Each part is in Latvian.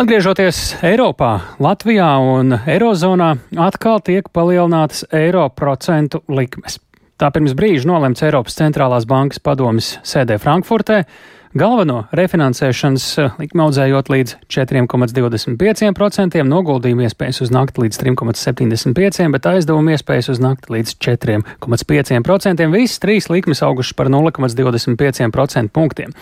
Atgriežoties Eiropā, Latvijā un Eirozonā atkal tiek palielinātas eiro procentu likmes. Tā pirms brīža nolemts Eiropas centrālās bankas padomis sēdē Frankfurtē. Galveno refinansēšanas likmi audzējot līdz 4,25%, noguldījumu iespējas uz nakti līdz 3,75%, bet aizdevumu iespējas uz nakti līdz 4,5%. Visas trīs likmes augušas par 0,25% punktiem.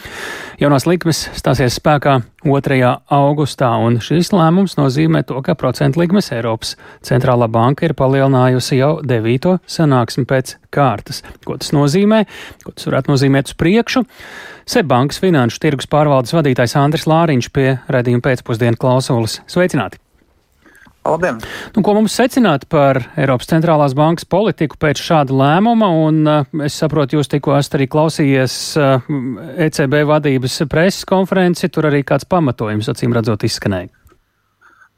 Jaunās likmes stāsies spēkā 2. augustā, un šis lēmums nozīmē to, ka procentu likmes Eiropas centrālā banka ir palielinājusi jau devīto sanāksmi pēc kārtas. Ko tas nozīmē? Ko tas varētu nozīmēt uz priekšu? Sebbankas finanšu tirgus pārvaldes vadītājs Andris Lāriņš pie redzījuma pēcpusdienu klausulas. Sveicināti! Labdien! Nu, ko mums secināt par Eiropas centrālās bankas politiku pēc šāda lēmuma? Un, uh, es saprotu, jūs tikko esat arī klausījies uh, ECB vadības preses konferenci, tur arī kāds pamatojums acīm redzot izskanēja.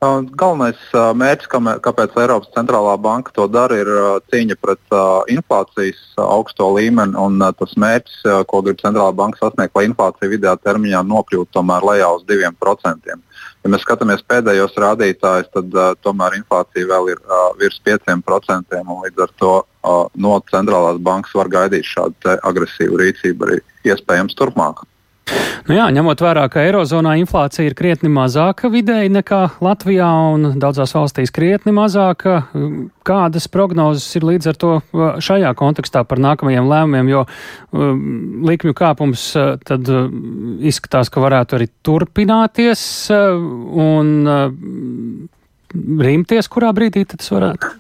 Galvenais mērķis, kāpēc Eiropas centrālā banka to dara, ir cīņa pret inflācijas augsto līmeni. Un tas mērķis, ko grib centrālā banka sasniegt, lai inflācija vidējā termiņā nokļūtu tomēr lejā uz 2%. Ja mēs skatāmies pēdējos rādītājus, tad uh, tomēr inflācija vēl ir uh, virs 5%. Līdz ar to uh, no centrālās bankas var gaidīt šādu agresīvu rīcību arī iespējams turpmāk. Nu jā, ņemot vērā, ka Eirozonā inflācija ir krietni mazāka vidēji nekā Latvijā un daudzās valstīs krietni mazāka, kādas prognozes ir līdz ar to šajā kontekstā par nākamajiem lēmumiem, jo likmju kāpums uh, tad uh, izskatās, ka varētu arī turpināties uh, un rimties, kurā brīdī tas varētu?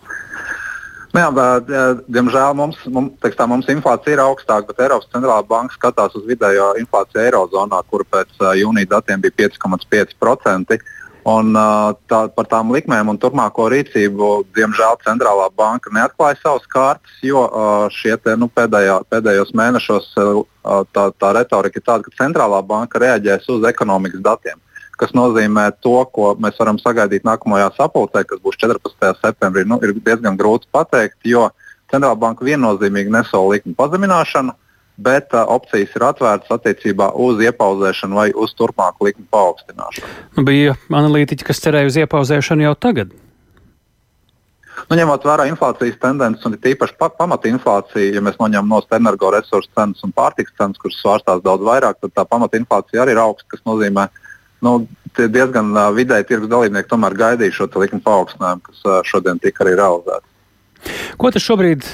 Nu jā, bet, diemžēl mums, mums, tā, mums inflācija ir augstāka, bet Eiropas centrālā banka skatās uz vidējo inflāciju Eirozonā, kur pēc uh, jūnija datiem bija 5,5%. Un, uh, tā, par tām likmēm un turpmāko rīcību, diemžēl, centrālā banka neatklāja savas kārtas, jo uh, šie te, nu, pēdējā, pēdējos mēnešos tā, tā retorika ir tāda, ka centrālā banka reaģēs uz ekonomikas datiem kas nozīmē to, ko mēs varam sagaidīt nākamajā sapulcē, kas būs 14. septembrī, nu, ir diezgan grūti pateikt, jo centrālā banka viennozīmīgi nesola likuma pazemināšanu, bet uh, opcijas ir atvērtas attiecībā uz iepauzēšanu vai uz turpmāku likuma paaugstināšanu. Nu, bija analītiķi, kas cerēja uz iepauzēšanu jau tagad. Nu, ņemot vērā inflācijas tendences un tīpaši pa, pamatinflāciju, ja mēs noņemam no energoresursu cenas un pārtikas cenas, kuras svārstās daudz vairāk, tad tā pamatinflācija arī ir augsta, kas nozīmē, ka nu, diezgan uh, vidēji tirgus dalībnieki tomēr gaidīja šo likuma paaugstinājumu, kas uh, šodien tika arī realizēts. Ko tas šobrīd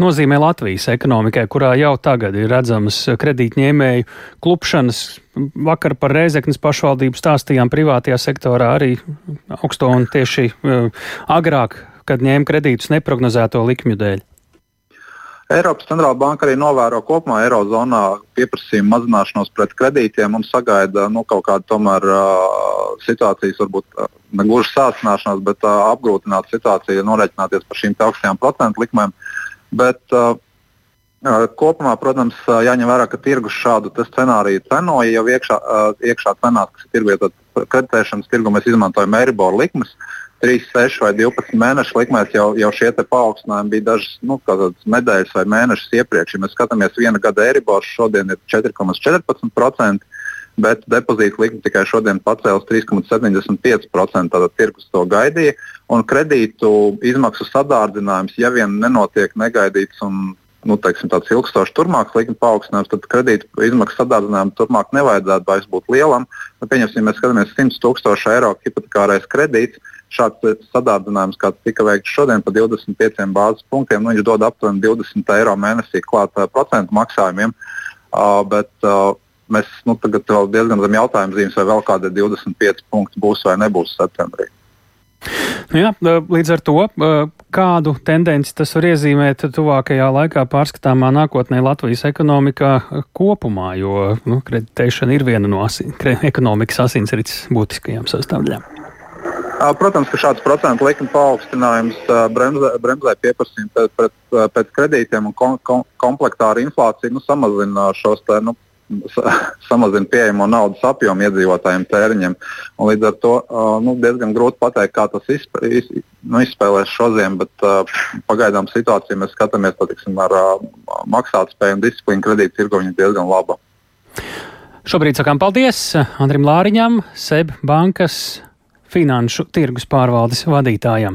nozīmē Latvijas ekonomikai, kurā jau tagad ir redzamas kredītņēmēju klupšanas. Vakar par Rēzeknes pašvaldību stāstījām privātajā sektorā arī augsto un tieši uh, agrāk, kad ņēma kredītus neprognozēto likmju dēļ. Eiropas centrālā banka arī novēro kopumā Eirozonā pieprasījumu mazināšanos pret kredītiem un sagaida nu, kaut kādu tomēr uh, situācijas, varbūt uh, ne gluži sācināšanās, bet uh, apgrūtinātu situāciju, norēķināties par šīm augstajām procentu likmēm. Bet, uh, Kopumā, protams, jāņem vērā, ka tirgus šādu scenāriju cenoja jau iekšā, iekšā cenās, kas ir tirgu, kreditēšanas tirgu mēs izmantojam Eiriboru likmes. Uh, 3, 6 vai 12 mēnešu likmēs jau, jau šie paaugstinājumi bija dažas nu, nedēļas vai mēnešus iepriekš. Ja mēs skatāmies viena gada Eiribors, šodien ir 4,14%, bet depozīta likme tikai šodien pacēlus 3,75%. Tātad tirgus to gaidīja. Un kredītu izmaksu sadārdzinājums, ja vien nenotiek negaidīts un nu, teiksim, tāds ilgstošs turpmāks likuma paaugstinājums, tad kredīta izmaksu sadārdzinājumu turpmāk nevajadzētu vairs būt lielam. Nu, pieņemsim, ja mēs skatāmies 100 tūkstošu eiro hipotekārais kredīts šāds sadārdzinājums, kāds tika veikts šodien par 25 bāzes punktiem, nu, viņš dod aptuveni 20 eiro mēnesī klāt uh, procentu maksājumiem. Uh, bet, uh, mēs nu, tagad vēl diezgan zem jautājuma zīmes, vai vēl kādi 25 punkti būs vai nebūs septembrī. Nu jā, līdz ar to, kādu tendenci tas var iezīmēt tuvākajā laikā pārskatāmā nākotnē Latvijas ekonomikā kopumā, jo nu, kreditēšana ir viena no asin, ekonomikas asinsrites būtiskajām sastāvdaļām. Protams, ka šāds procentu likuma paaugstinājums bremzē, bremzē pieprasījumu pēc, pēc, pēc kredītiem un kom, kom, komplektā ar inflāciju nu, samazina šos te, nu, samazina pieejamo naudas apjomu iedzīvotājiem tēriņiem. Un līdz ar to nu, diezgan grūti pateikt, kā tas izp, iz, nu, izspēlēs šodien, bet uh, pagaidām situācija mēs skatāmies tiksim, ar uh, maksātspēju un disciplīnu kredītu tirgu viņa diezgan laba. Šobrīd sakām paldies Andrim Lāriņam, SEB bankas finanšu tirgus pārvaldes vadītājam.